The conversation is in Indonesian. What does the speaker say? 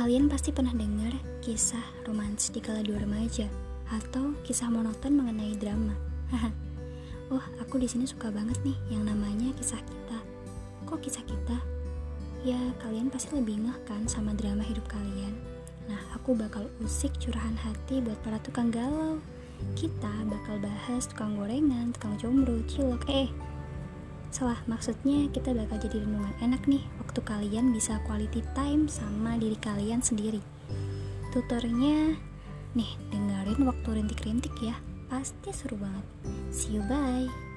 Kalian pasti pernah dengar kisah romantis di kala dua remaja atau kisah monoton mengenai drama. oh, aku di sini suka banget nih yang namanya kisah kita. Kok kisah kita? Ya, kalian pasti lebih ngeh kan sama drama hidup kalian. Nah, aku bakal usik curahan hati buat para tukang galau. Kita bakal bahas tukang gorengan, tukang jombro, cilok, eh Salah, maksudnya kita bakal jadi renungan enak nih waktu kalian bisa quality time sama diri kalian sendiri. Tutornya, nih dengerin waktu rintik-rintik ya, pasti seru banget. See you, bye.